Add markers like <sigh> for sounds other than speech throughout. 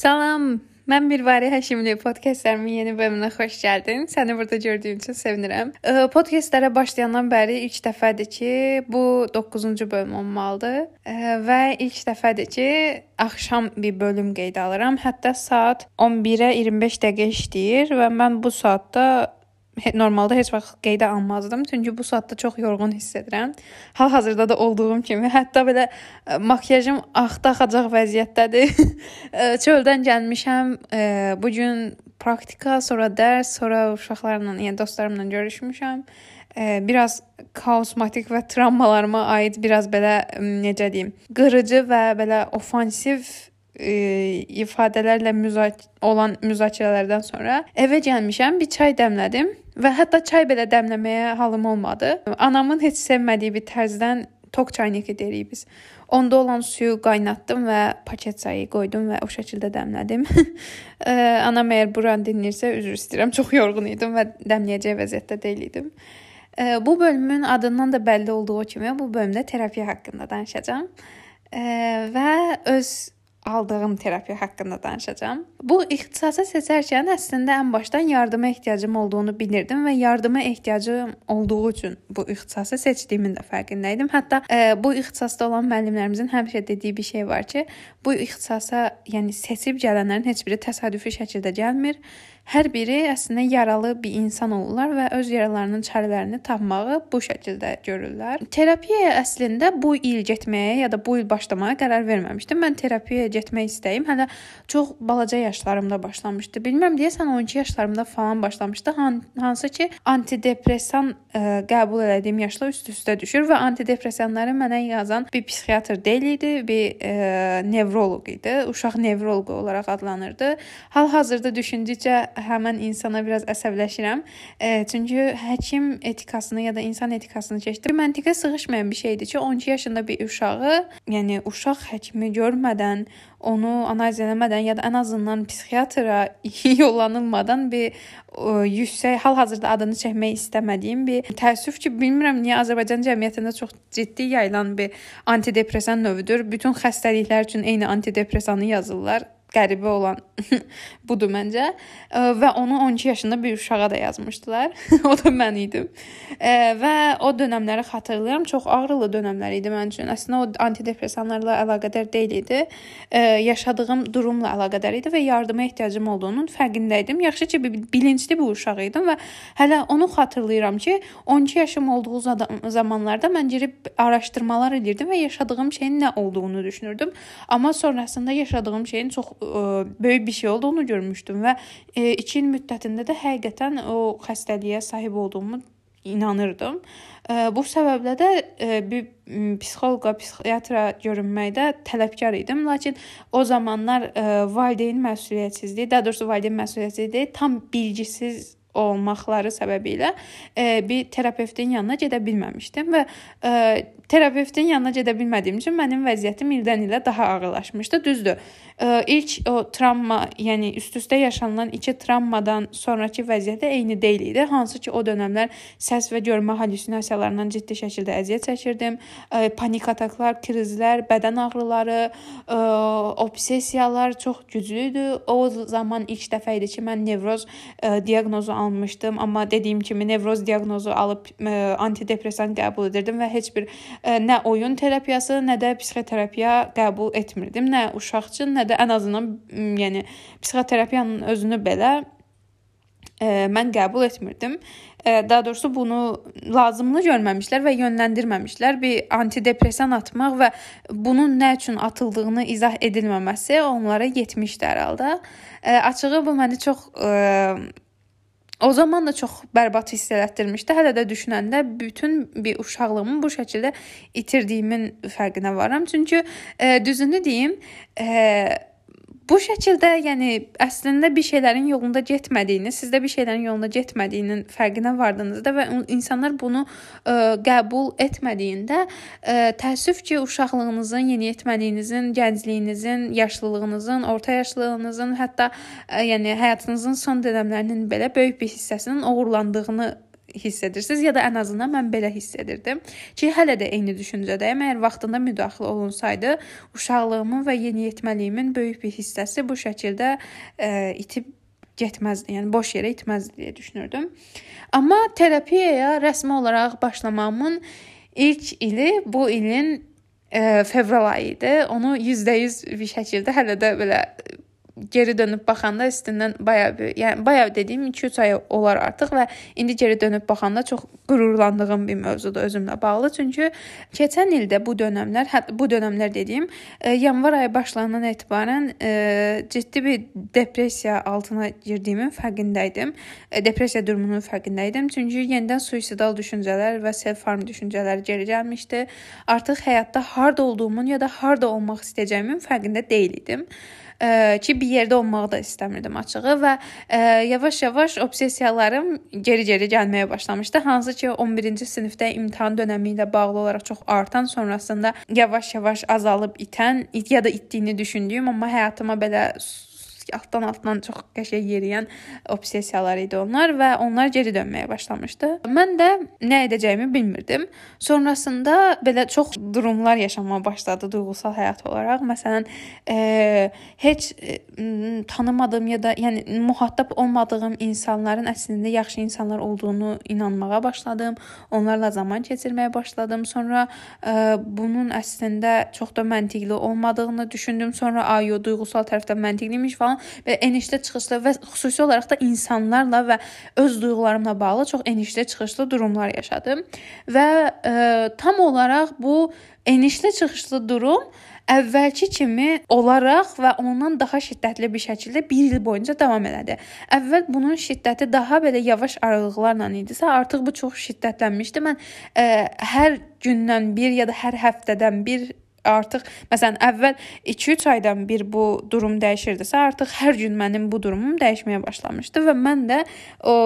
Salam, mən Mirvari Həşimli podkastlarımın yeni bölümünə xoş gəldin. Səni burada gördüyüm üçün sevinirəm. Podkastlara başlayandan bəri ilk dəfədir ki, bu 9-cu bölüm olmalıdır və ilk dəfədir ki, axşam bir bölüm qeydə alıram. Hətta saat 11-ə 25 dəqiqə işləyir və mən bu saatda normalda heç vaxt qeydə almazdım, çünki bu saatda çox yorğun hiss edirəm. Hal-hazırda da olduğum kimi, <laughs> hətta belə e, makiyajım axda-axacaq vəziyyətdədir. <laughs> E, çöldən gəlmişəm. E, bu gün praktika, sonra dərs, sonra uşaqlarla, yəni dostlarımla görüşmüşəm. Biraz kaosmatik və travmalarıma aid biraz belə necə deyim, qırıcı və belə ofansiv e, ifadələrlə müzak olan müzakirələrdən sonra evə gəlmişəm, bir çay dəmlədim və hətta çay belə dəmləməyə halım olmadı. Anamın heç sevmədiyi bir tərzdən tok çayniki deyirik biz. Onda olan suyu qaynatdım və paket çayı qoydum və o şəkildə dəmlədim. <laughs> Anam əgər buranı dinləyirsə üzr istəyirəm. Çox yorğun idim və dəmləyəcək vəziyyətdə deyil idim. Bu bölümün adından da bəlli olduğu kimi bu bölümdə terapiya haqqında danışacağam. Və öz aldığım terapiya haqqında danışacağam. Bu ixtisası seçərkən əslində ən başdan yardıma ehtiyacım olduğunu bilirdim və yardıma ehtiyacım olduğu üçün bu ixtisası seçdiyimin də fərqindəydim. Hətta e, bu ixtisasda olan müəllimlərimizin həmişə dediyi bir şey var ki, bu ixtisasa, yəni seçib gələnlərin heç biri təsadüfi şəkildə gəlmir. Hər biri əslində yaralı bir insan olurlar və öz yaralarının çarələrini tapmağı bu şəkildə görürlər. Terapiyaya əslində bu il getməyə ya da bu il başlamağa qərar verməmişdim. Mən terapiyaya getmək istəyim hələ çox balaca yaşlarımda başlamışdı. Bilmirəm deyəsən 12 yaşlarımda falan başlamışdı. Han hansı ki antidepressan ə, e, qəbul etdiyim yaşla üst-üstə düşür və antidepressanları mənə yazan bir psixiatr deyil idi, bir ə, e, nevroloq idi. Uşaq nevroloqu olaraq adlanırdı. Hal-hazırda düşündükcə həmin insana biraz əsəbləşirəm. E, çünki həkim etikasını ya da insan etikasını keçdi. Məntiqə sığışmayan bir şeydir ki, 12 yaşında bir uşağı, yəni uşaq həkimi görmədən, onu analiz eləmədən ya da ən azından psixiatra <laughs> yollanılmadan bir ə, yüksək hal-hazırda adını çəkmək istəmədiyim bir təəssüf ki, bilmirəm niyə Azərbaycan cəmiyyətində çox ciddi yayılan bir antidepressan növüdür. Bütün xəstəliklər üçün eyni antidepressanı yazırlar qəribə olan <laughs> budur məncə. Və onu 12 yaşında bir uşağa da yazmışdılar. <laughs> o da mən idim. Və o dövrləri xatırlayıram. Çox ağrılı dövrlər idi mənim üçün. Əslində o antidepressanlarla əlaqədar deyil idi. Yaşadığım durumla əlaqədar idi və yardıma ehtiyacım olduğunun fərqindəydim. Yaxşı ki, bilinçli bir uşaq idim və hələ onu xatırlayıram ki, 12 yaşım olduğu zamanlarda mən girib araşdırmalar edirdim və yaşadığım şeyin nə olduğunu düşünürdüm. Amma sonrasında yaşadığım şeyin çox böyük bir şey olduğunu görmüşdüm və 2 il müddətində də həqiqətən o xəstəliyə sahib olduğumu inanırdım. Bu səbəblə də bir psixoloqa, psixiatra görünməkdə tələbkar idim. Lakin o zamanlar valideyn məsuliyyətsizliyi, daha doğrusu valideyn məsuliyyətsizliyi tam bilgisiz olmaqları səbəbilə bir terapevtin yanına gedə bilməmişdim və terapevtin yanına gedə bilmədiyim üçün mənim vəziyyətim ildən ilə daha ağırlaşmışdı. Düzdür. İlk o travma, yəni üst-üstə yaşanılan iki travmadan sonrakı vəziyyət eyni deyil idi. Hansı ki, o dövrlər səs və görmə hallyusinasiyalarından ciddi şəkildə əziyyət çəkirdim. Panik ataklar, krizlər, bədən ağrıları, obsessiyalar çox güclü idi. O zaman ilk dəfə idi ki, mən nevroz diaqnozu almışdım, amma dediyim kimi nevroz diaqnozu alıb antidepressan qəbul edirdim və heç bir nə oyun terapiyası, nə də psixoterapiya qəbul etmirdim. Nə uşaqçı, nə də ən azından yəni psixoterapiyanın özünü belə ə, mən qəbul etmirdim. Ə, daha doğrusu bunu lazımlı görməmişlər və yönləndirməmişlər. Bir antidepressan atmaq və bunun nə üçün atıldığını izah edilməməsi onlara yetmişdi hər halda. Ə, açığı bu məni çox ə, O zaman da çox bərbad hiss elətdirmişdi. Hələ də düşünəndə bütün bir uşaqlığımı bu şəkildə itirdiyimin fərqinə varam. Çünki e, düzünü deyim, e, Bu şəkildə, yəni əslində bir şeylərin yolunda getmədiyini, sizdə bir şeylərin yolunda getmədiyinin fərqinə vardığınızda və insanlar bunu ə, qəbul etmədiyində ə, təəssüf ki, uşaqlığınızın, yeniyetməliyinizin, gəncliyinizin, yaşlılığınızın, orta yaşlılığınızın, hətta ə, yəni həyatınızın son dövrlərinin belə böyük bir hissəsinin oğurlandığını hiss edirsiniz ya da ən azından mən belə hiss edirdim ki, hələ də eyni düşüncədəyəm. Əgər vaxtında müdaxilə olunsaydı, uşaqlığımın və yeniyetməliyimin böyük bir hissəsi bu şəkildə ə, itib getməzdi. Yəni boş yerə itməzdi deyə düşünürdüm. Amma terapiyaya rəsmi olaraq başlamağımın ilk ili bu ilin e, fevral ayı idi. Onu %100 bir şəkildə hələ də belə geri dönüb baxanda üstündən baya bir, yəni baya dediyim 2-3 ay olar artıq və indi geri dönüb baxanda çox qürurlandığım bir mövzudur özümlə bağlı. Çünki keçən ildə bu dövrlər, hətta bu dövrlər dediyim, e, yanvar ayı başlanandan etibarən e, ciddi bir depressiya altına girdiyimin fərqindəydim. E, depressiya durumunun fərqindəydim. Çünki yenidən suicidal düşüncələr və self-harm düşüncələri geri gəlmişdi. Artıq həyatda harda olduğumun ya da harda olmaq istəyəcəyimin fərqində deyil idim ki, bir yerdə olmağı da istəmirdim açığı və yavaş-yavaş obsessiyalarım geri-geri gəlməyə başlamışdı. Hansı ki, 11-ci sinifdə imtahan dönəmi ilə bağlı olaraq çox artan, sonrasında yavaş-yavaş azalıb itən, ya da itdiyini düşündüyüm, amma həyatıma belə altdan-altdan çox qəşəng yeriyən obsessiyalar idi onlar və onlar geri dönməyə başlamışdı. Mən də nə edəcəyimi bilmirdim. Sonrasında belə çox durumlar yaşamağa başladı duyğusal həyat olaraq. Məsələn, e, heç e, tanımadığım ya da yəni mühattab olmadığım insanların əslində yaxşı insanlar olduğunu inanmağa başladım. Onlarla zaman keçirməyə başladım. Sonra e, bunun əslində çox da məntiqli olmadığını düşündüm. Sonra ayo duyğusal tərəfdən məntiqliymiş falan və enişli çıxışlı və xüsusi olaraq da insanlarla və öz duyğularımla bağlı çox enişli çıxışlı durumlar yaşadım və ə, e, tam olaraq bu enişli çıxışlı durum əvvəlki kimi olaraq və ondan daha şiddətli bir şəkildə 1 il boyunca davam elədi. Əvvəl bunun şiddəti daha belə yavaş aralıqlarla idisə, artıq bu çox şiddətlənmişdi. Mən ə, e, hər gündən bir ya da hər həftədən bir artıq məsələn əvvəl 2-3 aydan bir bu durum dəyişirdisə, artıq hər gün mənim bu durumum dəyişməyə başlamışdı və mən də o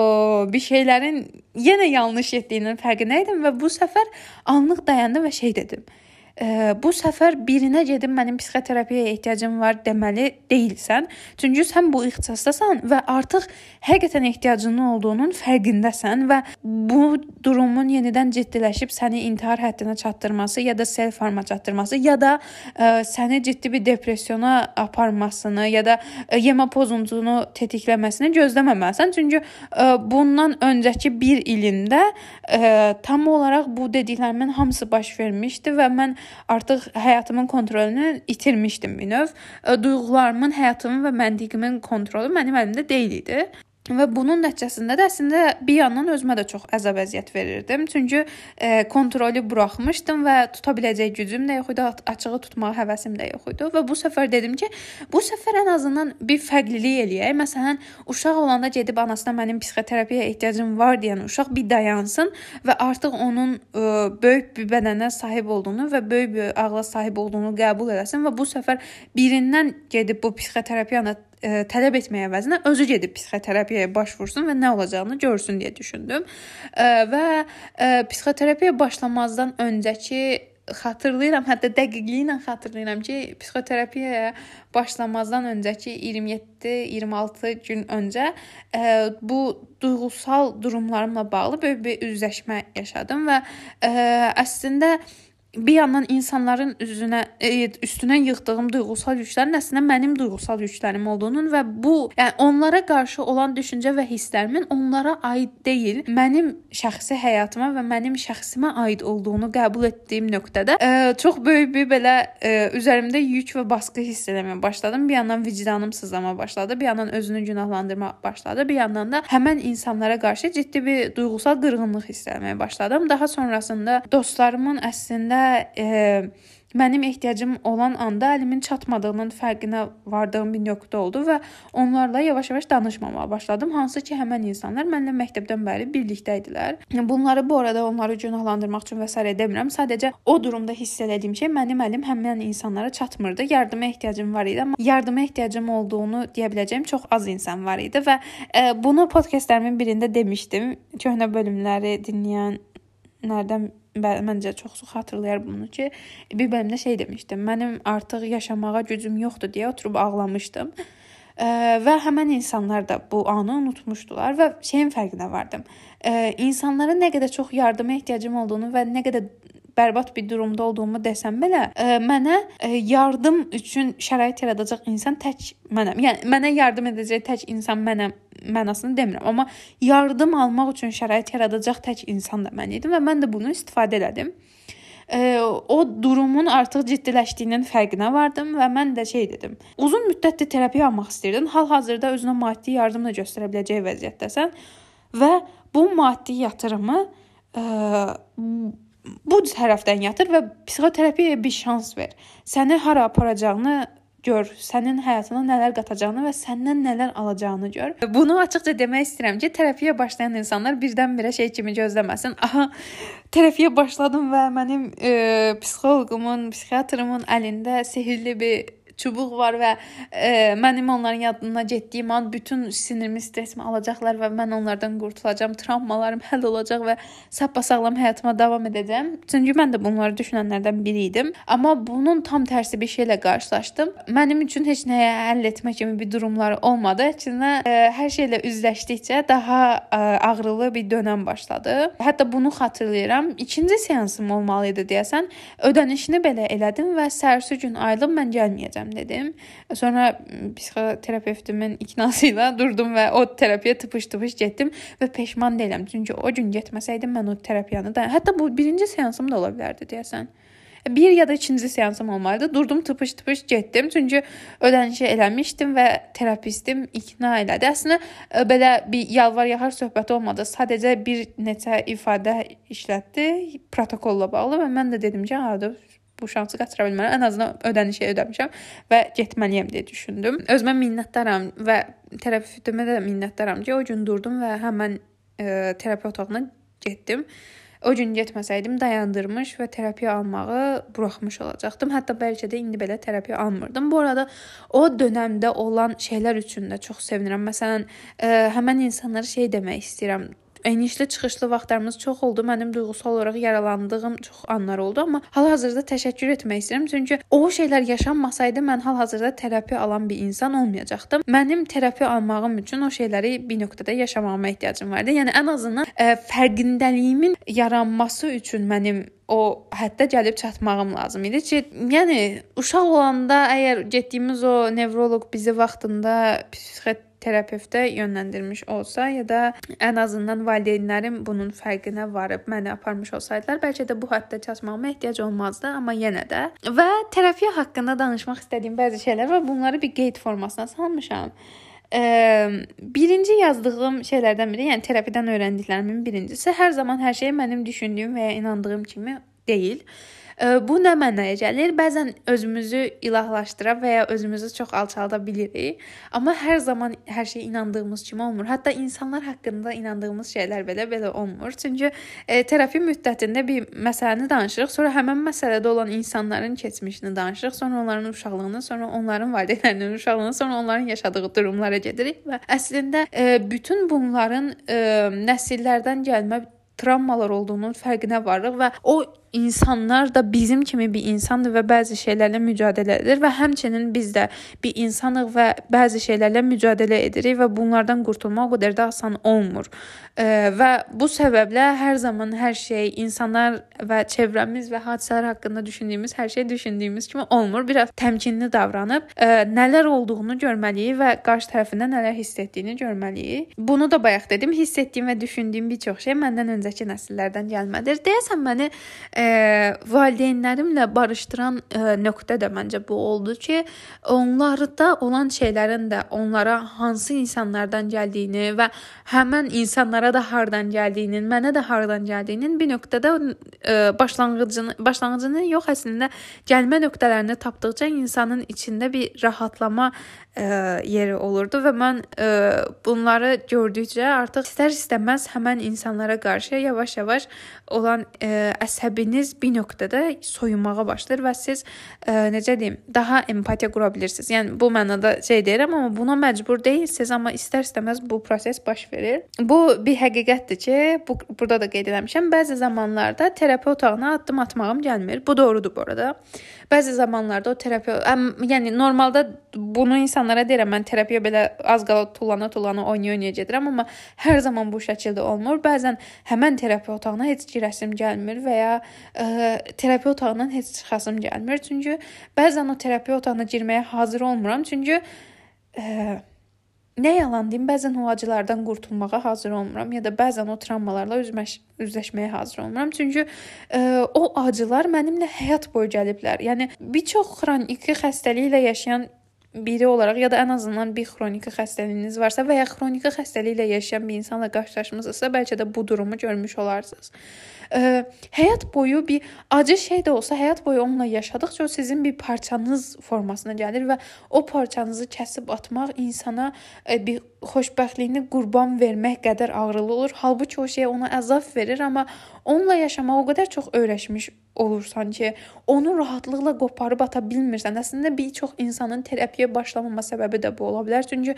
bir şeylərin yenə yanlış etdiyinin fərqində idim və bu səfər anlıq dayandım və şey dedim bu səfər birinə gedim mənim psixoterapiyaya ehtiyacım var deməli deyilsən. Çünki sən bu ixtisasdasan və artıq həqiqətən ehtiyacının olduğunun fərqindəsən və bu durumun yenidən ciddiləşib səni intihar həddinə çatdırması ya da self harma çatdırması ya da ə, səni ciddi bir depressiyona aparmasını ya da ə, yemə pozuntunu tetikləməsini gözləməməlisən. Çünki ə, bundan öncəki 1 ilində ə, tam olaraq bu dediklərimin hamısı baş vermişdi və mən artıq həyatımın kontrolunu itirmişdim bir növ. Duyğularımın, həyatımın və məntiqimin kontrolu mənim əlimdə deyil idi. Və bunun nəticəsində də əslində bir yandan özümə də çox əzab-əziyyət verirdim. Çünki e, kontrolu buraxmışdım və tuta biləcək gücüm də yox idi, açığı tutmağa həvəsim də yox idi. Və bu səfər dedim ki, bu səfər ən azından bir fərqlilik eləyək. Məsələn, uşaq olanda gedib anasına mənim psixoterapiyaya ehtiyacım var deyən uşaq bir dayansın və artıq onun e, böyük bir bədənə sahib olduğunu və böyük bir ağla sahib olduğunu qəbul eləsin və bu səfər birindən gedib bu psixoterapiyanı ə, e, tələb etməyə əvəzinə özü gedib psixoterapiyaya başvursun və nə olacağını görsün deyə düşündüm. Ə, e, və ə, e, psixoterapiyaya başlamazdan öncəki xatırlayıram, hətta dəqiqliklə xatırlayıram ki, psixoterapiyaya başlamazdan öncəki 27-26 gün öncə ə, bu duyğusal durumlarımla bağlı böyük bir üzləşmə yaşadım və ə, əslində bir yandan insanların üzünə e, üstünə yığdığım duyğusal yüklərin əslində mənim duyğusal yüklərim olduğunun və bu, yəni onlara qarşı olan düşüncə və hisslərimin onlara aid deyil, mənim şəxsi həyatıma və mənim şəxsimə aid olduğunu qəbul etdiyim nöqtədə e, çox böyük bir belə e, üzərimdə yük və baskı hiss etməyə başladım. Bir yandan vicdanım sızlama başladı, bir yandan özünü günahlandırma başladı, bir yandan da həmin insanlara qarşı ciddi bir duyğusal qırğınlıq hiss etməyə başladım. Daha sonrasında dostlarımın əslində e, mənim ehtiyacım olan anda əlimin çatmadığının fərqinə vardığım bir nöqtə oldu və onlarla yavaş-yavaş danışmamağa başladım. Hansı ki, həmin insanlar mənlə məktəbdən bəri birlikdə idilər. Bunları bu arada onları günahlandırmaq üçün və s. demirəm. Sadəcə o durumda hiss etdiyim şey mənim əlim həmin insanlara çatmırdı. Yardıma ehtiyacım var idi, amma yardıma ehtiyacım olduğunu deyə biləcəyim çox az insan var idi və e, bunu podkastlərimin birində demişdim. Köhnə bölümləri dinləyənlərdən məncə çox xatırlayar bunu ki, bir bölümdə şey demişdim. Mənim artıq yaşamağa gücüm yoxdur deyə oturub ağlamışdım. və həmin insanlar da bu anı unutmuşdular və şeyin fərqinə vardım. İnsanlara nə qədər çox yardıma ehtiyacım olduğunu və nə qədər bərbad bir durumda olduğumu desəm belə, ə, mənə ə, yardım üçün şərait yaradacaq insan tək mənəm. Yəni mənə yardım edəcək tək insan mənəm mənasını demirəm, amma yardım almaq üçün şərait yaradacaq tək insan da mən idim və mən də bunu istifadə elədim o durumun artıq ciddiləşdiyinin fərqinə vardım və mən də şey dedim. Uzun müddətdir terapiya almaq istəyirdin. Hal-hazırda özünə maddi yardım da göstərə biləcək vəziyyətdəsən və bu maddi yatırımı ə, bu tərəfdən yatır və psixoterapiyaya bir şans ver. Səni hara aparacağını gör, sənin həyatına nələr qatacağını və səndən nələr alacağını gör. Bunu açıqca demək istəyirəm ki, terapiya başlayan insanlar birdən-birə şey kimi gözləməsin. Aha, terapiya başladım və mənim e, psixoloqumun, psixiatrımın əlində sehrli bir çubuq var və e, mənim onların yadına getdiyim an bütün sinirimi, stressimi alacaqlar və mən onlardan qurtulacağam, travmalarım həll olacaq və səppasağlam həyatıma davam edəcəm. Çünki mən də bunları düşünənlərdən biri idim. Amma bunun tam tərsi bir şeylə qarşılaşdım. Mənim üçün heç nəyə həll etmə kimi bir durumları olmadı. Əksinə e, hər şeylə üzləşdikcə daha e, ağrılı bir dönəm başladı. Hətta bunu xatırlayıram. İkinci seansım olmalı idi deyəsən. Ödənişini belə elədim və səhərsi gün ayılıb mən gəlməyəcəm edeceğim dedim. Sonra psixoterapevtimin iknası ilə durdum və o terapiyə tıpış-tıpış getdim və peşman deyiləm. Çünki o gün getməsəydim mən o terapiyanı da hətta bu birinci seansım da ola bilərdi deyəsən. Bir ya da ikinci seansım olmalıdı. Durdum tıpış-tıpış getdim. Çünki ödənişi eləmişdim və terapistim ikna elədi. Əslində belə bir yalvar-yaxar söhbəti olmadı. Sadəcə bir neçə ifadə işlətdi protokolla bağlı və mən də dedim ki, hə, bu şansı qaçıra bilmərəm. Ən azından ödənişi ödəmişəm və getməliyəm deyə düşündüm. Özümə minnətdaram və terapevtimə də minnətdaram ki, o gün durdum və həmin e, terapiya otağına getdim. O gün getməsəydim dayandırmış və terapiya almağı buraxmış olacaqdım. Hətta bəlkə də indi belə terapiya almırdım. Bu arada o dövrdə olan şeylər üçün də çox sevinirəm. Məsələn, ə, e, həmin insanlara şey demək istəyirəm enişli çıxışlı vaxtlarımız çox oldu. Mənim duyğusal olaraq yaralandığım çox anlar oldu, amma hal-hazırda təşəkkür etmək istəyirəm. Çünki o şeylər yaşanmasaydı mən hal-hazırda terapiya alan bir insan olmayacaqdım. Mənim terapiya almağım üçün o şeyləri bir nöqtədə yaşamağıma ehtiyacım vardı. Yəni ən azından ə, e, fərqindəliyimin yaranması üçün mənim o həddə gəlib çatmağım lazım idi ki, yəni uşaq olanda əgər getdiyimiz o nevroloq bizi vaxtında psixi terapevtə yönləndirmiş olsa ya da ən azından valideynlərim bunun fərqinə varıb məni aparmış olsaydılar, bəlkə də bu həddə çatmağıma ehtiyac olmazdı, amma yenə də. Və terapiya haqqında danışmaq istədiyim bəzi şeylər var. Bunları bir qeyd formasına salmışam. Ə, birinci yazdığım şeylərdən biri, yəni terapiyadan öyrəndiklərimin birincisi hər zaman hər şey mənim düşündüyüm və ya inandığım kimi deyil. Bu nə mənaya gəlir? Bəzən özümüzü ilahlaşdıra və ya özümüzü çox alçalda bilirik. Amma hər zaman hər şey inandığımız kimi olmur. Hətta insanlar haqqında inandığımız şeylər belə belə olmur. Çünki e, terapiya müddətində bir məsələni danışırıq, sonra həmin məsələdə olan insanların keçmişini danışırıq, sonra onların uşaqlığını, sonra onların valideynlərinin uşaqlığını, sonra onların yaşadığı durumlara gedirik və əslində e, bütün bunların e, nəsillərdən gəlmə travmalar olduğunun fərqinə varırıq və o insanlar da bizim kimi bir insandır və bəzi şeylərlə mücadilə edir və həmçinin biz də bir insanıq və bəzi şeylərlə mücadilə edirik və bunlardan qurtulmaq o qədər də asan olmur. Və bu səbəblə hər zaman hər şey insanlar və çevrəmiz və hadisələr haqqında düşündüyümüz hər şey düşündüyümüz kimi olmur. Biraz təmkinli davranıb nələr olduğunu görməliyik və qarşı tərəfində nələr hiss etdiyini görməliyik. Bunu da bayaq dedim, hiss etdiyim və düşündüyüm bir çox şey məndən öncəki nəsillərdən gəlmədir. Deyəsən məni e, e, valideynlərimlə barışdıran e, nöqtə də məncə bu oldu ki, onlarda olan şeylərin də onlara hansı insanlardan gəldiyini və həmin insanlara da hardan gəldiyinin, mənə də hardan gəldiyinin bir nöqtədə e, başlanğıcını başlanğıcını yox əslində gəlmə nöqtələrini tapdıqca insanın içində bir rahatlama ə, yeri olurdu və mən ə, bunları gördükcə artıq istər-istəməz həmin insanlara qarşı yavaş-yavaş olan ə, əsəbiniz bir nöqtədə soyunmağa başlayır və siz ə, necə deyim, daha empatiya qura bilirsiniz. Yəni bu mənada şey deyirəm, amma buna məcbur deyilsiniz, amma istər-istəməz bu proses baş verir. Bu bir həqiqətdir ki, bu burada da qeyd etmişəm. Bəzi zamanlarda terapi otağına addım atmağım gəlmir. Bu doğrudur bu arada. Bəzi zamanlarda o terapiya, yəni normalda bunu insanlara deyirəm, mən terapiya belə az qala tullana tullana oynaya-oynaya gedirəm, amma hər zaman bu şəkildə olmur. Bəzən həmin terapiya otağına heç girəsim gəlmir və ya ə, terapiya otağından heç çıxasım gəlmir. Çünki bəzən o terapiya otağına girməyə hazır olmuram. Çünki ə, Nə yalan deyim, bəzən o acılardan qurtulmağa hazır olmuram ya da bəzən o travmalarla üzməş, üzləşməyə hazır olmuram. Çünki ə, e, o acılar mənimlə həyat boyu gəliblər. Yəni bir çox xroniki xəstəliklə yaşayan biri olaraq ya da ən azından bir xroniki xəstəliyiniz varsa və ya xroniki xəstəliklə yaşayan bir insanla qarşılaşmısınızsa, bəlkə də bu durumu görmüş olarsınız. Ə, həyat boyu bir acı şey də olsa, həyat boyu onunla yaşadıkca o sizin bir parçanız formasına gəlir və o parçanızı kəsib atmaq insana ə, bir xoşbəxtliyini qurban vermək qədər ağrılı olur. Halbuki o şey ona əzab verir, amma onunla yaşamağa o qədər çox öyrəşmiş olursan ki, onu rahatlıqla qoparıb ata bilmirsən. Əslində bir çox insanın terapiya başlamama səbəbi də bu ola bilər. Çünki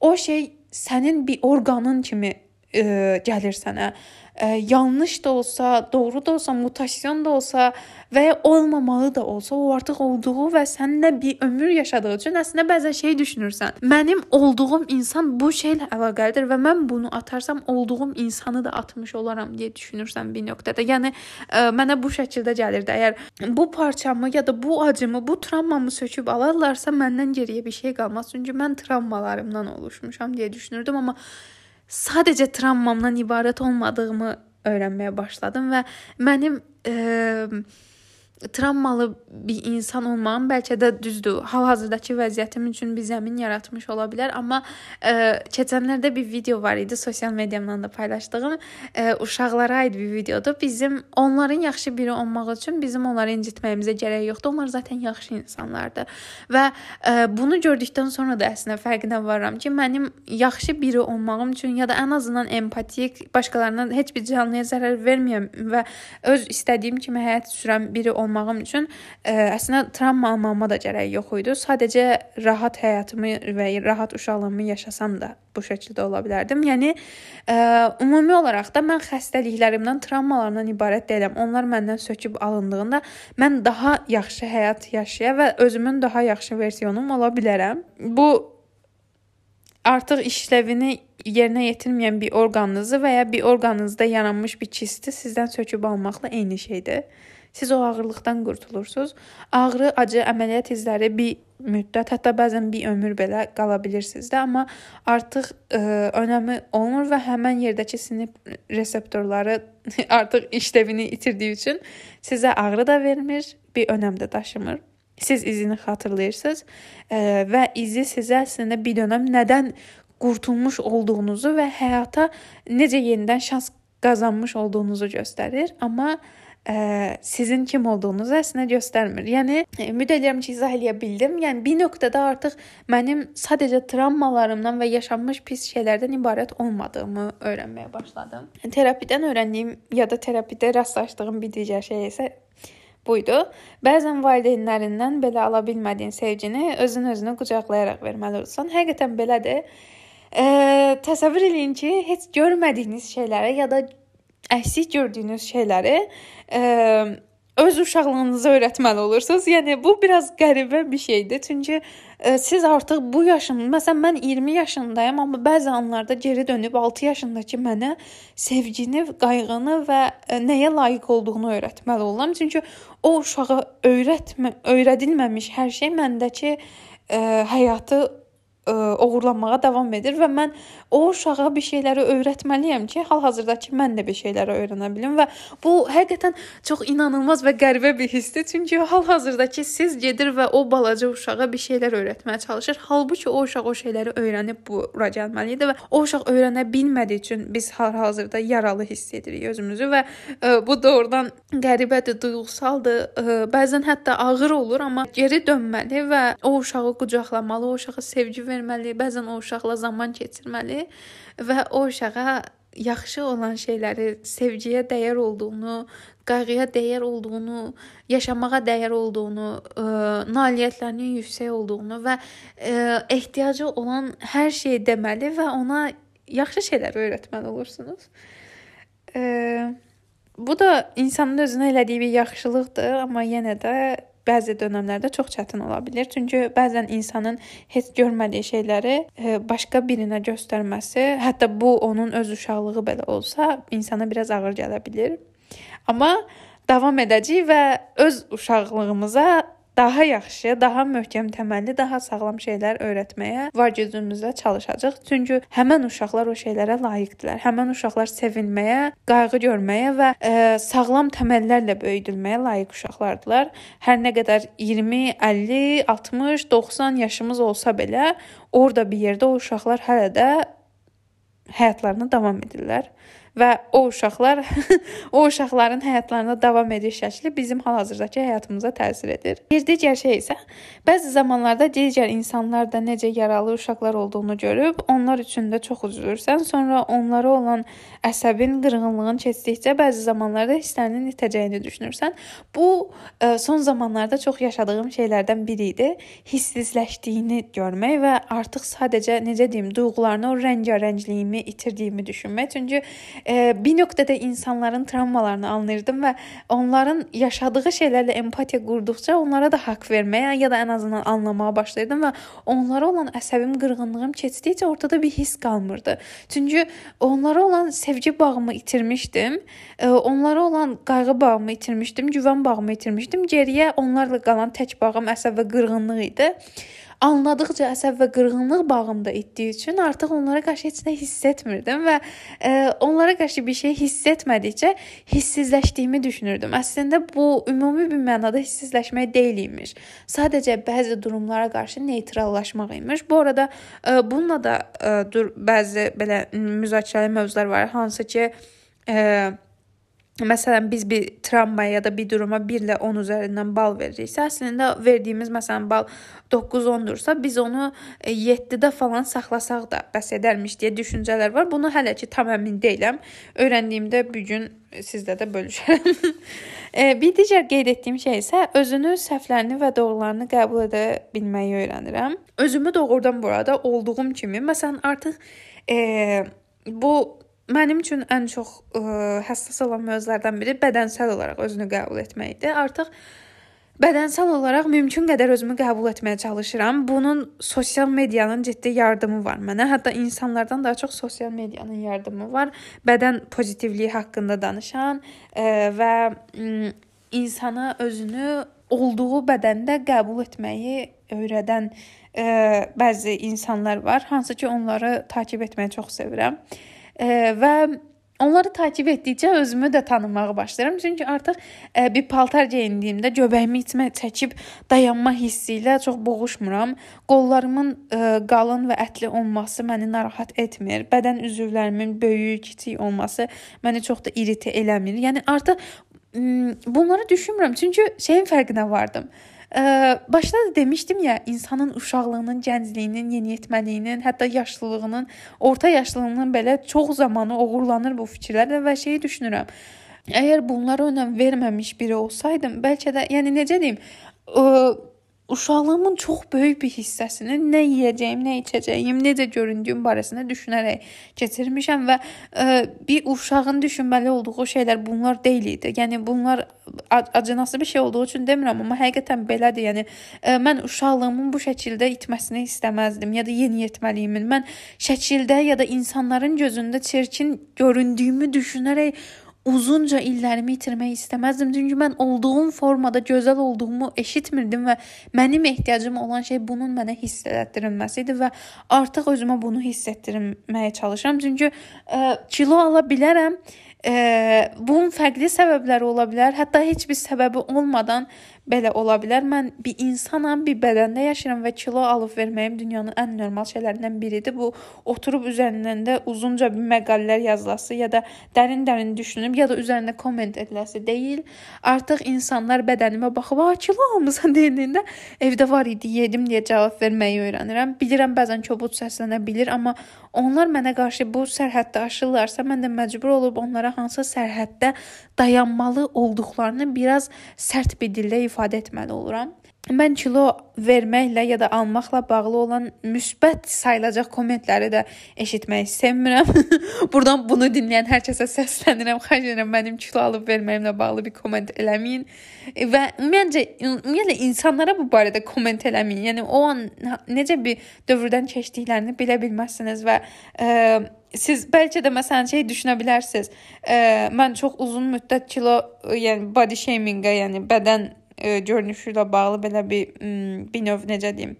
o şey sənin bir orqanın kimi ə, gəlir sənə ə, yanlış da olsa, doğru da olsa, mutasyon da olsa və ya olmamalı da olsa, o artıq olduğu və səninlə bir ömür yaşadığı üçün əslində bəzən şey düşünürsən. Mənim olduğum insan bu şeylə əlaqəlidir və mən bunu atarsam olduğum insanı da atmış olaram deyə düşünürsən bir nöqtədə. Yəni ə, mənə bu şəkildə gəlirdi. Əgər bu parçamı ya da bu acımı, bu travmamı söküb alarlarsa məndən geriyə bir şey qalmaz. Çünki mən travmalarımdan oluşmuşam deyə düşünürdüm, amma sadəcə travmamdan ibarət olmadığımı öyrənməyə başladım və mənim e, travmalı bir insan olmağım bəlkə də düzdür. Hal-hazırdakı vəziyyətim üçün bir zəmin yaratmış ola bilər, amma ə, e, keçənlərdə bir video var idi, sosial mediamdan da paylaşdığım, ə, e, uşaqlara aid bir videodur. Bizim onların yaxşı biri olmaq üçün bizim onları incitməyimizə gərək yoxdur. Onlar zaten yaxşı insanlardır. Və ə, e, bunu gördükdən sonra da əslində fərqinə varıram ki, mənim yaxşı biri olmağım üçün ya da ən azından empatik, başqalarına heç bir canlıya zərər verməyəm və öz istədiyim kimi həyat sürən biri olmağım olmağım üçün ə, e, əslində travma almağıma da gərək yox idi. Sadəcə rahat həyatımı və rahat uşaqlığımı yaşasam da bu şəkildə ola bilərdim. Yəni ə, e, ümumi olaraq da mən xəstəliklərimdən, travmalarımdan ibarət deyiləm. Onlar məndən söküb alındığında mən daha yaxşı həyat yaşaya və özümün daha yaxşı versiyonum ola bilərəm. Bu artıq işlevini yerinə yetirməyən bir orqanınızı və ya bir orqanınızda yaranmış bir kisti sizdən söküb almaqla eyni şeydir. Siz o ağırlıqdan qurtulursunuz. Ağrı, acı, əməliyyat izləri bir müddət, hətta bəzən bir ömür belə qala bilirsiniz də, amma artıq ə, önəmi olmur və həmin yerdəki sinir reseptorları <laughs> artıq işlevini itirdiyi üçün sizə ağrı da vermir, bir önəm də daşımır. Siz izini xatırlayırsınız ə, və izi sizə əslində bir dönəm nədən qurtulmuş olduğunuzu və həyata necə yenidən şans qazanmış olduğunuzu göstərir. Amma ə, sizin kim olduğunuzu əslində göstərmir. Yəni ümid edirəm ki, izah eləyə bildim. Yəni bir nöqtədə artıq mənim sadəcə travmalarımdan və yaşanmış pis şeylərdən ibarət olmadığımı öyrənməyə başladım. Terapidən öyrəndiyim ya da terapidə rastlaşdığım bir digər şey isə buydu. Bəzən valideynlərindən belə ala bilmədiyin sevgini özün özünə qucaqlayaraq verməli olursan. Həqiqətən belədir. Ə, təsəvvür eləyin ki, heç görmədiyiniz şeylərə ya da əksik gördüyünüz şeyləri ə, öz uşaqlığınıza öyrətməli olursunuz. Yəni bu biraz qəribə bir şeydir. Çünki ə, siz artıq bu yaşın, məsələn mən 20 yaşındayam, amma bəzi anlarda geri dönüb 6 yaşındakı mənə sevgini, qayğını və ə, nəyə layiq olduğunu öyrətməli oluram. Çünki o uşağa öyrətmə, öyrədilməmiş hər şey məndəki ə, həyatı ə, oğurlanmağa davam edir və mən o uşağa bir şeyləri öyrətməliyəm ki, hal-hazırdakı mən də bir şeyləri öyrənə bilim və bu həqiqətən çox inanılmaz və qəribə bir hissdir. Çünki hal-hazırdakı siz gedir və o balaca uşağa bir şeylər öyrətməyə çalışır. Halbuki o uşaq o şeyləri öyrənib bura gəlməlidir və o uşaq öyrənə bilmədiyi üçün biz hal-hazırda yaralı hiss edirik özümüzü və ə, bu doğrudan qəribədir, duyğusaldır. Ə, bəzən hətta ağır olur, amma geri dönməli və o uşağı qucaqlamalı, o uşağa sevgi verməli verməli, bəzən o uşaqla zaman keçirməli və o uşağa yaxşı olan şeyləri, sevgiyə dəyər olduğunu, qayğıya dəyər olduğunu, yaşamağa dəyər olduğunu, ə, nailiyyətlərinin yüksək olduğunu və ə, ehtiyacı olan hər şeyi deməli və ona yaxşı şeylər öyrətməli olursunuz. Ə, bu da insanın özünə elədiyi bir yaxşılıqdır, amma yenə də bəzi dövrlərdə çox çətin ola bilər. Çünki bəzən insanın heç görmədiyi şeyləri e, başqa birinə göstərməsi, hətta bu onun öz uşaqlığı belə olsa, insana biraz ağır gələ bilər. Amma davam edəcəyik və öz uşaqlığımıza daha yaxşı, daha möhkəm təməlli, daha sağlam şeylər öyrətməyə var gücümüzlə çalışacağıq. Çünki həmin uşaqlar o şeylərə layiqdilər. Həmin uşaqlar sevilməyə, qayğı görməyə və ə, e, sağlam təməllərlə böyüdülməyə layiq uşaqlardılar. Hər nə qədər 20, 50, 60, 90 yaşımız olsa belə, orada bir yerdə o uşaqlar hələ də həyatlarına davam edirlər və o uşaqlar <laughs> o uşaqların həyatlarında davam ediş şəkli bizim hal-hazırdakı həyatımıza təsir edir. Bir digər şey isə bəzi zamanlarda digər insanlar da necə yaralı uşaqlar olduğunu görüb, onlar üçün də çox üzülürsən. Sonra onlara olan əsəbin, qırğınlığın keçdikcə bəzi zamanlarda hisslərinin itəcəyini düşünürsən. Bu e, son zamanlarda çox yaşadığım şeylərdən biri idi. Hissizləşdiyini görmək və artıq sadəcə necə deyim, duyğularını, o rəngarəngliyimi itirdiyimi düşünmək. Çünki bir nöqtədə insanların travmalarını anlayırdım və onların yaşadığı şeylərlə empatiya qurduqca onlara da haqq verməyə ya da ən azından anlamağa başlayırdım və onlara olan əsəbim, qırğınlığım keçdikcə ortada bir hiss qalmırdı. Çünki onlara olan sevgi bağımı itirmişdim. Onlara olan qayğı bağımı itirmişdim, güvən bağımı itirmişdim. Geriyə onlarla qalan tək bağım əsəb və qırğınlıq idi anladıqca əsəb və qırğınlıq bağımda etdiyi üçün artıq onlara qarşı heç nə hiss etmirdim və e, onlara qarşı bir şey hiss etmədikcə hissizləşdiyimi düşünürdüm. Əslində bu ümumi bir mənada hissizləşmək deyil imiş. Sadəcə bəzi durumlara qarşı neytrallaşmaq imiş. Bu arada e, bununla da e, dur bəzi belə müzakirəli mövzular var, hansı ki e, Məsələn, biz bir travmaya ya da bir duruma 1 ilə 10 üzərindən bal veririksə, əslində verdiyimiz məsələn bal 9-10-dursa, biz onu 7-də e, falan saxlasaq da bəs edərmiş deyə düşüncələr var. Bunu hələ ki tam əmin deyiləm. Öyrəndiyimdə bu gün sizlə də bölüşərəm. <laughs> E, bir digər qeyd etdiyim şey isə özünü, səhvlərini və doğrularını qəbul edə bilməyi öyrənirəm. Özümü doğrudan burada olduğum kimi, məsələn, artıq e, bu Mənim üçün ən çox ə, həssas olan mövzulardan biri bədənsəl olaraq özünü qəbul etməkdir. Artıq bədənsəl olaraq mümkün qədər özümü qəbul etməyə çalışıram. Bunun sosial medianın ciddi yardımı var mənə. Hətta insanlardan daha çox sosial medianın yardımı var. Bədən pozitivliyi haqqında danışan ə, və ə, insana özünü olduğu bədəndə qəbul etməyi öyrədən ə, bəzi insanlar var, hansı ki, onları takib etməyi çox sevirəm. Və Onları takib etdikcə özümü də tanımağa başlayıram. Çünki artıq ə, e, bir paltar geyindiyimdə göbəyimi içmə çəkib dayanma hissi ilə çox boğuşmuram. Qollarımın ə, e, qalın və ətli olması məni narahat etmir. Bədən üzvlərimin böyük, kiçik olması məni çox da iritə eləmir. Yəni artıq bunları düşünmürəm. Çünki şeyin fərqinə vardım. Ə, başda da demişdim ya, insanın uşaqlığının, gəncliyinin, yeniyetməliyinin, hətta yaşlılığının, orta yaşlılığının belə çox zamanı oğurlanır bu fikirlərlə və şeyi düşünürəm. Əgər bunlara önəm verməmiş biri olsaydım, bəlkə də, yəni necə deyim, ə, uşaqlığımın çox böyük bir hissəsini nə yeyəcəyim, nə içəcəyim, necə göründüyüm barəsində düşünərək keçirmişəm və ə, e, bir uşağın düşünməli olduğu şeylər bunlar deyil idi. Yəni bunlar acınası bir şey olduğu üçün demirəm, amma həqiqətən belədir. Yəni ə, e, mən uşaqlığımın bu şəkildə itməsini istəməzdim ya da yeniyetməliyimin. Mən şəkildə ya da insanların gözündə çirkin göründüyümü düşünərək uzunca illərimi itirmək istəməzdim. Çünki mən olduğum formada gözəl olduğumu eşitmirdim və mənim ehtiyacım olan şey bunun mənə hiss etdirilməsi idi və artıq özümə bunu hiss etdirməyə çalışıram. Çünki ə, kilo ala bilərəm. Ə, bunun fərqli səbəbləri ola bilər. Hətta heç bir səbəbi olmadan belə ola bilər. Mən bir insanam, bir bədəndə yaşayıram və kilo alıb verməyim dünyanın ən normal şeylərindən biridir. Bu oturub üzərindən də uzunca bir məqalələr yazılası ya da dərin-dərin düşünüb ya da üzərində komment ediləsi deyil. Artıq insanlar bədənimə baxıb, "A, kilo almısan" <laughs> deyəndə evdə var idi, yedim deyə cavab verməyi öyrənirəm. Bilirəm bəzən kobud səslənə bilər, amma onlar mənə qarşı bu sərhəddə aşırlarsa, mən də məcbur olub onlara hansı sərhəddə dayanmalı olduqlarını biraz sərt bir dillə ifadə etməli oluram. mən kilo verməklə ya da almaqla bağlı olan müsbət sayılacaq kommentləri də eşitməyi sevmirəm. <laughs> Burdan bunu dinləyən hər kəsə səslənirəm. Xahiş edirəm mənim kilo alıb verməyimlə bağlı bir komment eləməyin. Və məncə ümumiyyətlə insanlara bu barədə komment eləməyin. Yəni o an necə bir dövrdən keçdiklərini bilə bilməzsiniz və ə, siz bəlkə də məsələn şey düşünə bilərsiniz. E, mən çox uzun müddət kilo, yəni body shaming-ə, yəni bədən e, görünüşü ilə bağlı belə bir bir növ necə deyim,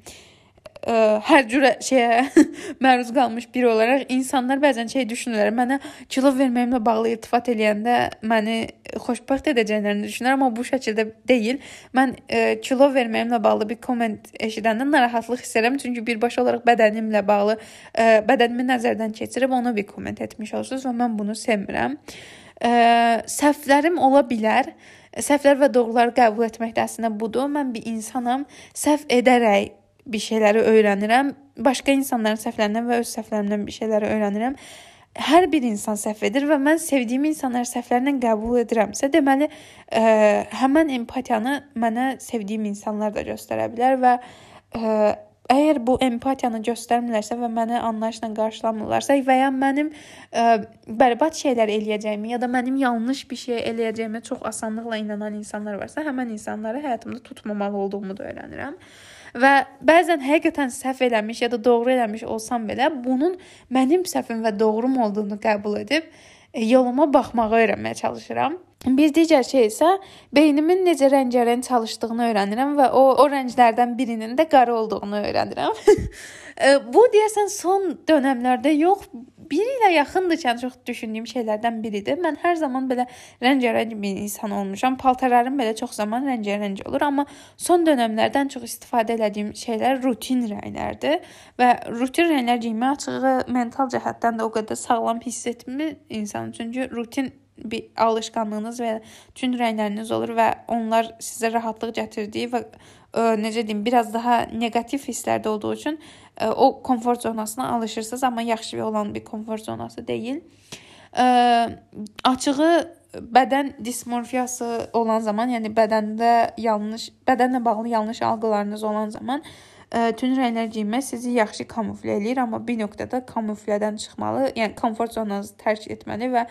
ə, e, hər cürə şeyə <laughs> məruz qalmış biri olaraq insanlar bəzən şey düşünürlər. Mənə kilo verməyimlə bağlı iltifat eləyəndə məni xoşbəxt edəcəklərini düşünürəm, amma bu şəkildə deyil. Mən ə, e, kilo verməyimlə bağlı bir komment eşidəndə narahatlıq hiss edirəm, çünki birbaşa olaraq bədənimlə bağlı ə, e, bədənimi nəzərdən keçirib ona bir komment etmiş olursunuz və mən bunu sevmirəm. Ə, səhvlərim ola bilər. Səhvlər və doğruları qəbul etmək də əslində budur. Mən bir insanam. Səhv edərək bir şeyləri öyrənirəm. Başqa insanların səhvlərindən və öz səhvlərimdən bir şeyləri öyrənirəm. Hər bir insan səhv edir və mən sevdiyim insanları səhvlərindən qəbul edirəmsə, deməli, ə, həmin empatiyanı mənə sevdiyim insanlar da göstərə bilər və ə, Əgər bu empatiyanı göstərmirlərsə və məni anlayışla qarşılamırlarsa və ya mənim ə, bərbad şeylər eləyəcəyimi ya da mənim yanlış bir şey eləyəcəyimə çox asanlıqla inanan insanlar varsa, həmin insanları həyatımda tutmamalı olduğumu da öyrənirəm. Və bəzən həqiqətən səhv eləmiş ya da doğru eləmiş olsam belə, bunun mənim səhvim və doğrum olduğunu qəbul edib yoluma baxmağı öyrənməyə çalışıram. Bir digər şey isə beynimin necə rəngarəng çalışdığını öyrənirəm və o o rənglərdən birinin də qara olduğunu öyrənirəm. <laughs> Bu deyəsən son dövrlərdə yox, bir ilə yaxındır ki, çox düşündüyüm şeylərdən biridir. Mən hər zaman belə rəngarəng bir insan olmuşam. Paltarlarım belə çox zaman rəngarəng olur, amma son dövrlərdən çox istifadə etdiyim şeylər rutin rənglərdir və rutin rənglər geyinmək açığı mental cəhətdən də o qədər sağlam hiss etmir insan. Çünki rutin bir alışqanlığınız və tünd rəngləriniz olur və onlar sizə rahatlıq gətirdiyi və ə, e, necə deyim, biraz daha neqativ hisslərdə olduğu üçün ə, e, o komfort zonasına alışırsınız, amma yaxşı olan bir komfort zonası deyil. Ə, açığı bədən dismorfiyası olan zaman, yəni bədəndə yanlış, bədənlə bağlı yanlış algılarınız olan zaman ə, tünd rənglər geyinmək sizi yaxşı kamuflə eləyir, amma bir nöqtədə kamuflədən çıxmalı, yəni komfort zonanızı tərk etməli və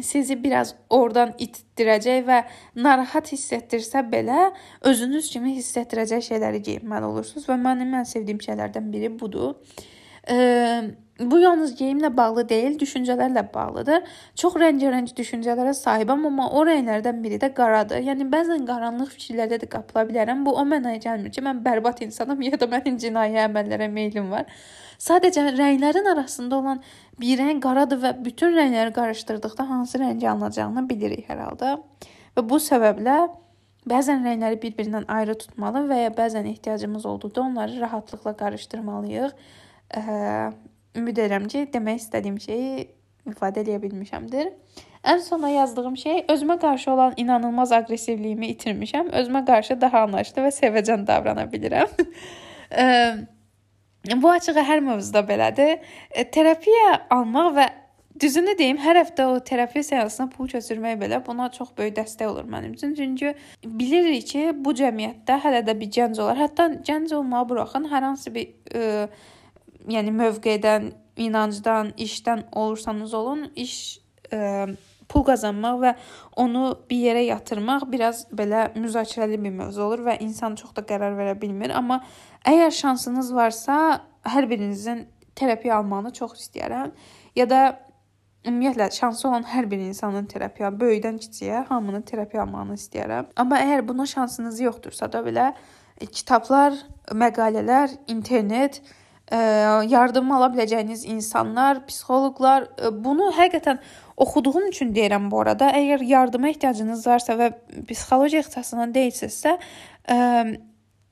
sizi biraz oradan itdirəcək və narahat hiss etdirsə belə özünüz kimi hiss etdirəcək şeyləri geyinməli olursunuz və mənim ən sevdiyim şeylərdən biri budur. Ə, bu yalnız geyimlə bağlı deyil, düşüncələrlə bağlıdır. Çox rəngarəng düşüncələrə sahibəm, amma o rənglərdən biri də qaradır. Yəni bəzən qaranlıq fikirlərdə də qapıla bilərəm. Bu o mənaya gəlmir ki, mən bərbad insanam <laughs> ya da mənim cinayət əməllərə meylim var. Sadəcə rənglərin arasında olan bir rəng qaradır və bütün rəngləri qarışdırdıqda hansı rəngi alınacağını bilirik hər halda. Və bu səbəblə bəzən rəngləri bir-birindən ayrı tutmalı və ya bəzən ehtiyacımız olduqda onları rahatlıqla qarışdırmalıyıq. Ümid edirəm ki, demək istədiyim şeyi ifadə edə bilmişəmdir. Ən sona yazdığım şey özümə qarşı olan inanılmaz aqressivliyimi itirmişəm. Özümə qarşı daha anlayışlı və sevəcən davrana bilirəm. <laughs> Bu açığı hər mövzuda belədir. E, terapiya almaq və düzünü deyim, hər həftə o terapiya seansına pul keçirmək belə buna çox böyük dəstək olur mənim üçün. Çünki bilirik ki, bu cəmiyyətdə hələ də bir gənc olar. Hətta gənc olmağı buraxın, hər hansı bir ə, e, yəni mövqedən, inancdan, işdən olursanız olun, iş ə, e, pul qazanmaq və onu bir yerə yatırmaq biraz belə müzakirəli bir mövzu olur və insan çox da qərar verə bilmir. Amma əgər şansınız varsa, hər birinizin terapiya almağını çox istəyirəm. Ya da ümumiyyətlə şansı olan hər bir insanın terapiya, böyükdən kiçiyə hamının terapiya almağını istəyirəm. Amma əgər buna şansınız yoxdursa da belə e, kitablar, məqalələr, internet yardım ala biləcəyiniz insanlar, psixoloqlar, ə, bunu həqiqətən oxuduğum üçün deyirəm bu arada. Əgər yardıma ehtiyacınız varsa və psixologiya ixtisasından deyilsinizsə, ə,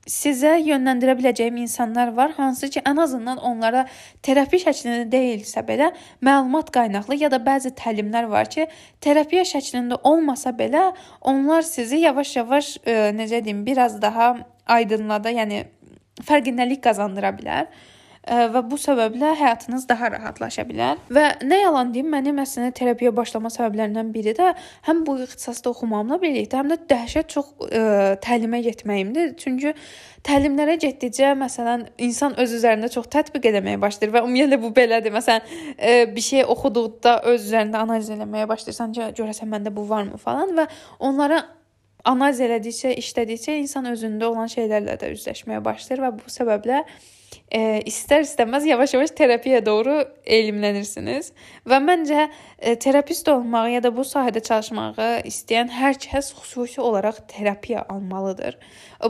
sizə yönləndirə biləcəyim insanlar var, hansı ki, ən azından onlara terapi şəklində deyilsə belə məlumat qaynaqlı ya da bəzi təlimlər var ki, terapiya şəklində olmasa belə onlar sizi yavaş-yavaş e, necə deyim, biraz daha aydınlada, yəni fərqindəlik qazandıra bilər. Və bu səbəblə həyatınız daha rahatlaşa bilər. Və nə yalan deyim, mənim əslində terapiyaya başlama səbəblərindən biri də həm bu ixtisasda oxumağımla birlikdə, həm də dəhşət çox ə, təlimə getməyimdir. Çünki təlimlərə getdikcə məsələn insan öz üzərində çox tətbiq etməyə başlayır və ümumiyyətlə bu belədir. Məsələn, ə, bir şey oxuduqda öz üzərində analiz etməyə başlayırsan ki, görəsən məndə bu varmı falan və onlara analiz elədikcə, işlədikcə insan özündə olan şeylərlə də üzləşməyə başlayır və bu səbəblə e, istər-istəməz yavaş-yavaş terapiyaya doğru elmlənirsiniz. Və məncə e, terapist olmağı ya da bu sahədə çalışmağı istəyən hər kəs xüsusi olaraq terapiya almalıdır.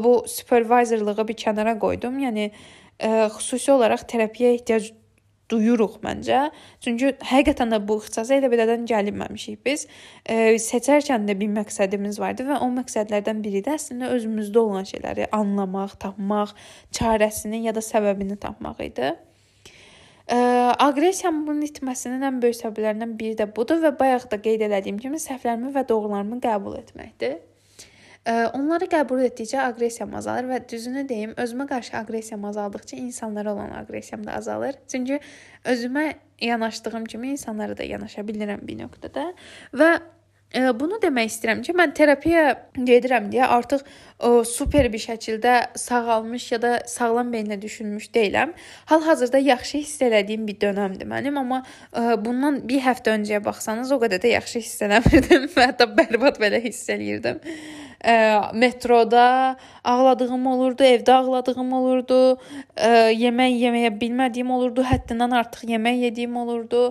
Bu supervisorlığı bir kənara qoydum. Yəni e, xüsusi olaraq terapiyaya ehtiyac duyuruq məncə. Çünki həqiqətən də bu ixtisasa elə belədən gəlinməmişik biz. E, seçərkən də bir məqsədimiz vardı və o məqsədlərdən biri də əslində özümüzdə olan şeyləri anlamaq, tapmaq, çarəsini ya da səbəbini tapmaq idi. Ə, aqressiyanın bunun itməsinin ən böyük səbəblərindən biri də budur və bayaq da qeyd etdiyim kimi səhvlərimi və doğrularımı qəbul etməkdir. Onları qəbul etdikcə aqressiyam azalır və düzünü deyim, özümə qarşı aqressiyam azaldıqca insanlara olan aqressiyam da azalır. Çünki özümə yanaşdığım kimi insanlara da yanaşa bilirəm bir nöqtədə və Bunu demək istəyirəm ki, mən terapiyaya gedirəm deyə artıq o super bir şəkildə sağalmış ya da sağlam beyinlə düşünmüş deyiləm. Hal-hazırda yaxşı hiss elədiyim bir dönəmdir mənim, amma ə, bundan bir həftə öncəyə baxsanız o qədər də yaxşı hiss eləmirdim və hətta bərbad belə hiss eləyirdim ə, metroda ağladığım olurdu, evdə ağladığım olurdu, ə, yemək yeməyə bilmədiyim olurdu, həddindən artıq yemək yediyim olurdu.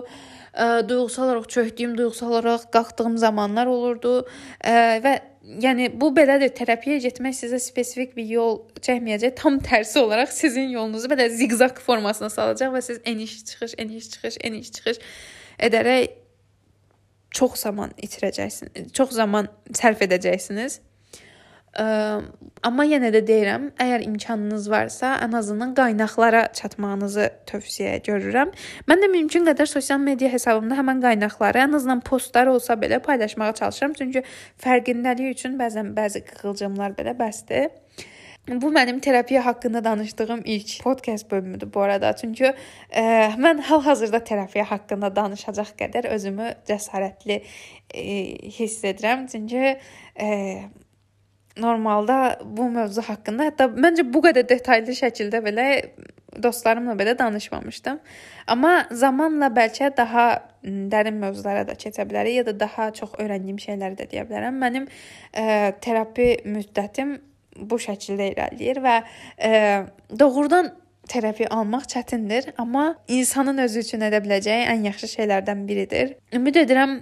Ə, duyğusal olaraq çökdüyüm, duyğusal olaraq qalxdığım zamanlar olurdu ə, və yəni bu belədir. Terapiyaya getmək sizə spesifik bir yol çəkməyəcək. Tam tərsi olaraq sizin yolunuzu belə ziqzaq formasına salacaq və siz eniş çıxış, eniş çıxış, eniş çıxış edərək çox zaman itirəcəksiniz. Çox zaman sərf edəcəksiniz. Ə, amma yenə də deyirəm, əgər imkanınız varsa, ən azından qaynaqlara çatmağınızı tövsiyə görürəm. Mən də mümkün qədər sosial media hesabımda həmin qaynaqları ən azından postlar olsa belə paylaşmağa çalışıram, çünki fərqindəlik üçün bəzən bəzi qığılcımlar belə bəsdir. Bu mənim terapiya haqqında danışdığım ilk podkast bölümüdür bu arada. Çünki ə, mən hal-hazırda terapiya haqqında danışacaq qədər özümü cəsarətli ə, hiss edirəm. Çünki ə, normalda bu mövzu haqqında hətta məncə bu qədər detallı şəkildə belə dostlarımla belə danışmamışdım. Amma zamanla bəlkə daha dərin mövzulara da keçə bilərik ya da daha çox öyrəndiyim şeyləri də deyə bilərəm. Mənim ə, terapi müddətim bu şəkildə irəliləyir və ə, doğrudan terapi almaq çətindir, amma insanın özü üçün edə biləcəyi ən yaxşı şeylərdən biridir. Ümid edirəm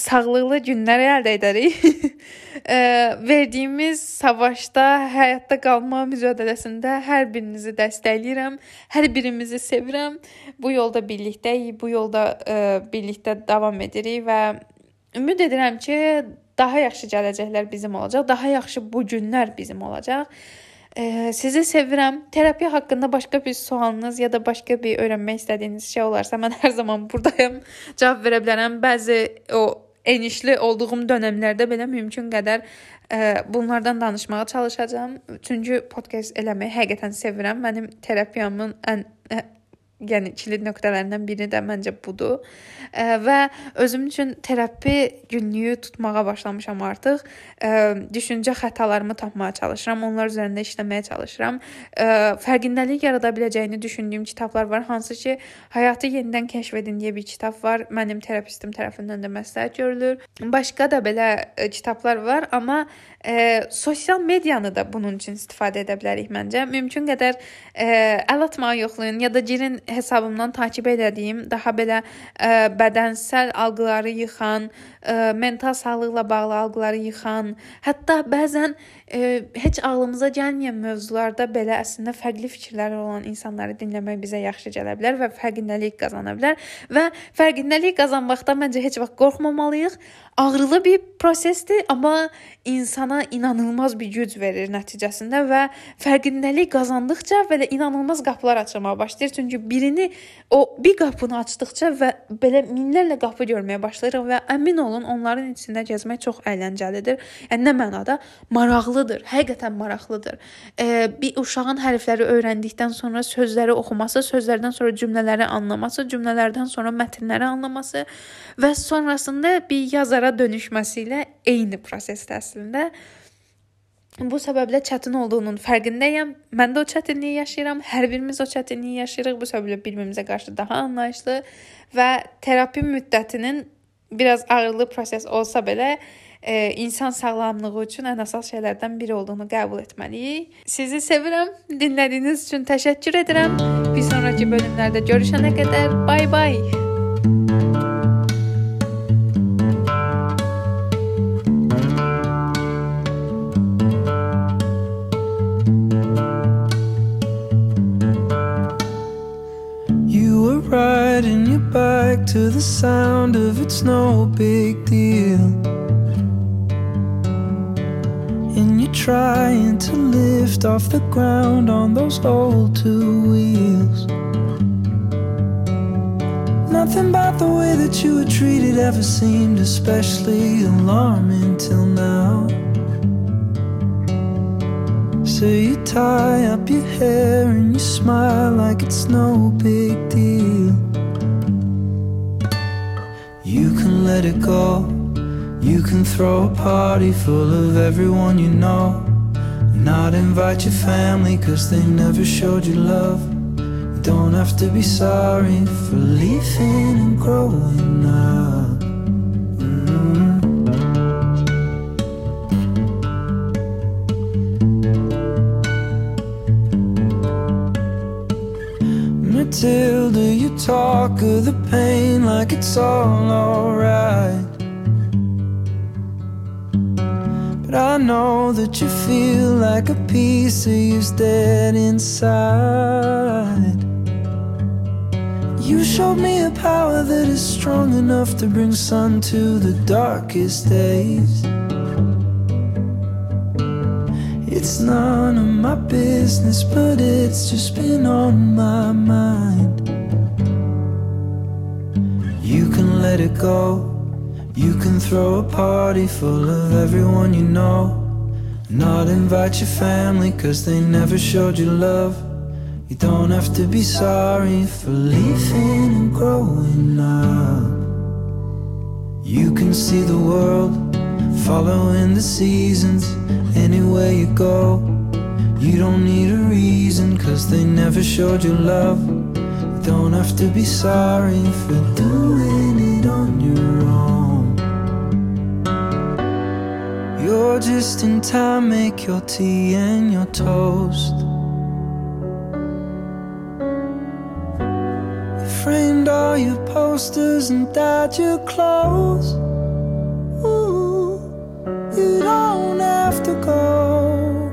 sağlıqlı günlər əldə edərik. <laughs> e, verdiyimiz savaşda, həyatda qalma mübarizəsində hər birinizi dəstəkləyirəm. Hər birimizi sevirəm. Bu yolda birlikdəyik, bu yolda e, birlikdə davam edirik və ümid edirəm ki, daha yaxşı gələcəklər bizim olacaq, daha yaxşı bu günlər bizim olacaq. Ee, sizi sevirəm. Terapiya haqqında başqa bir sualınız ya da başqa bir öyrənmək istədiyiniz şey olarsa, mən hər zaman burdayam. Cavab verə bilərəm. Bəzi o enişli olduğum dövrlərdə belə mümkün qədər ə, bunlardan danışmağa çalışacağam. Çünki podkast eləməyi həqiqətən sevirəm. Mənim terapiyamın ən ə, yəni kilit nöqtələrindən biri də məncə budur. Ə, və özüm üçün terapi günlüyü tutmağa başlamışam artıq. Ə, düşüncə xətalarımı tapmağa çalışıram, onlar üzərində işləməyə çalışıram. Ə, fərqindəlik yarada biləcəyini düşündüyüm kitablar var, hansı ki, Həyatı yenidən kəşf edin deyə bir kitab var. Mənim terapistim tərəfindən də məsləhət görülür. Başqa da belə kitablar var, amma ə, sosial medianı da bunun üçün istifadə edə bilərik məncə. Mümkün qədər ə, əl atmağı yoxlayın ya da girin hesabımdan takib etdiyim daha belə ə, bədənsəl alqıları yıxan, ə, mental sağlıqla bağlı alqıları yıxan, hətta bəzən ə, heç ağlımıza gəlməyən mövzularda belə əslində fərqli fikirləri olan insanları dinləmək bizə yaxşı gələ bilər və fərqindəlik qazana bilər və fərqindəlik qazanmaqda məncə heç vaxt qorxmamalıyıq. Ağrılı bir prosesdir, amma insana inanılmaz bir güc verir nəticəsində və fərqindəlik qazandıqca belə inanılmaz qapılar açılmağa başlayır. Çünki bir birini o bir qapını açdıqca və belə minlərlə qapı görməyə başlayırıq və əmin olun onların içində gəzmək çox əyləncəlidir. Yəni nə mənada maraqlıdır, həqiqətən maraqlıdır. E, bir uşağın hərfləri öyrəndikdən sonra sözləri oxuması, sözlərdən sonra cümlələri anlaması, cümlələrdən sonra mətnləri anlaması və sonrasında bir yazara dönüşməsi ilə eyni prosesdə əslində. Bu səbəblə çətin olduğunun fərqindəyəm. Mən də o çətinliyi yaşayıram. Hər birimiz o çətinliyi yaşayırıq. Bu səbəblə bir-birimizə qarşı daha anlayışlı və terapi müddətinin biraz ağırlı proses olsa belə insan sağlamlığı üçün ən əsas şeylərdən biri olduğunu qəbul etməliyik. Sizi sevirəm. Dinlədiyiniz üçün təşəkkür edirəm. Bir sonrakı bölümlərdə görüşənə qədər bay bay. riding your bike to the sound of it's no big deal. And you're trying to lift off the ground on those old two wheels. Nothing about the way that you were treated ever seemed especially alarming till now. So you tie up your hair and you smile like it's no big deal. You can let it go. You can throw a party full of everyone you know. Not invite your family cause they never showed you love. You don't have to be sorry for leaving and growing up. Mm-hmm. Matilda, you talk of the pain like it's all alright. But I know that you feel like a piece of you's dead inside. You showed me a power that is strong enough to bring sun to the darkest days. It's none of my business, but it's just been on my mind. You can let it go. You can throw a party full of everyone you know. Not invite your family, cause they never showed you love. You don't have to be sorry for leaving and growing up. You can see the world following the seasons anywhere you go. You don't need a reason, cause they never showed you love. You don't have to be sorry for doing it on your own. You're just in time, make your tea and your toast. You framed all your posters and dyed your clothes. Ooh, you don't have to go.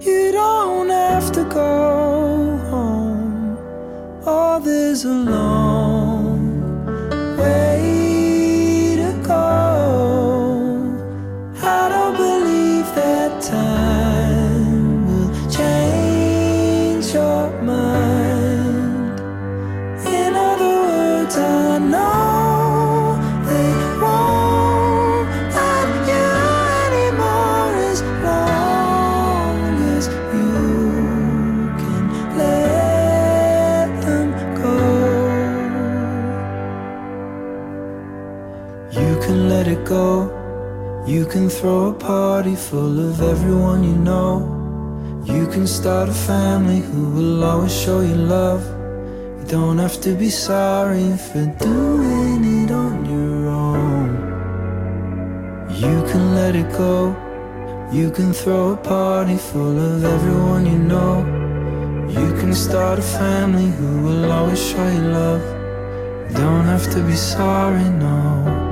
You don't have to go home. All this a show you love. You don't have to be sorry for doing it on your own. You can let it go. You can throw a party full of everyone you know. You can start a family who will always show you love. You don't have to be sorry, no.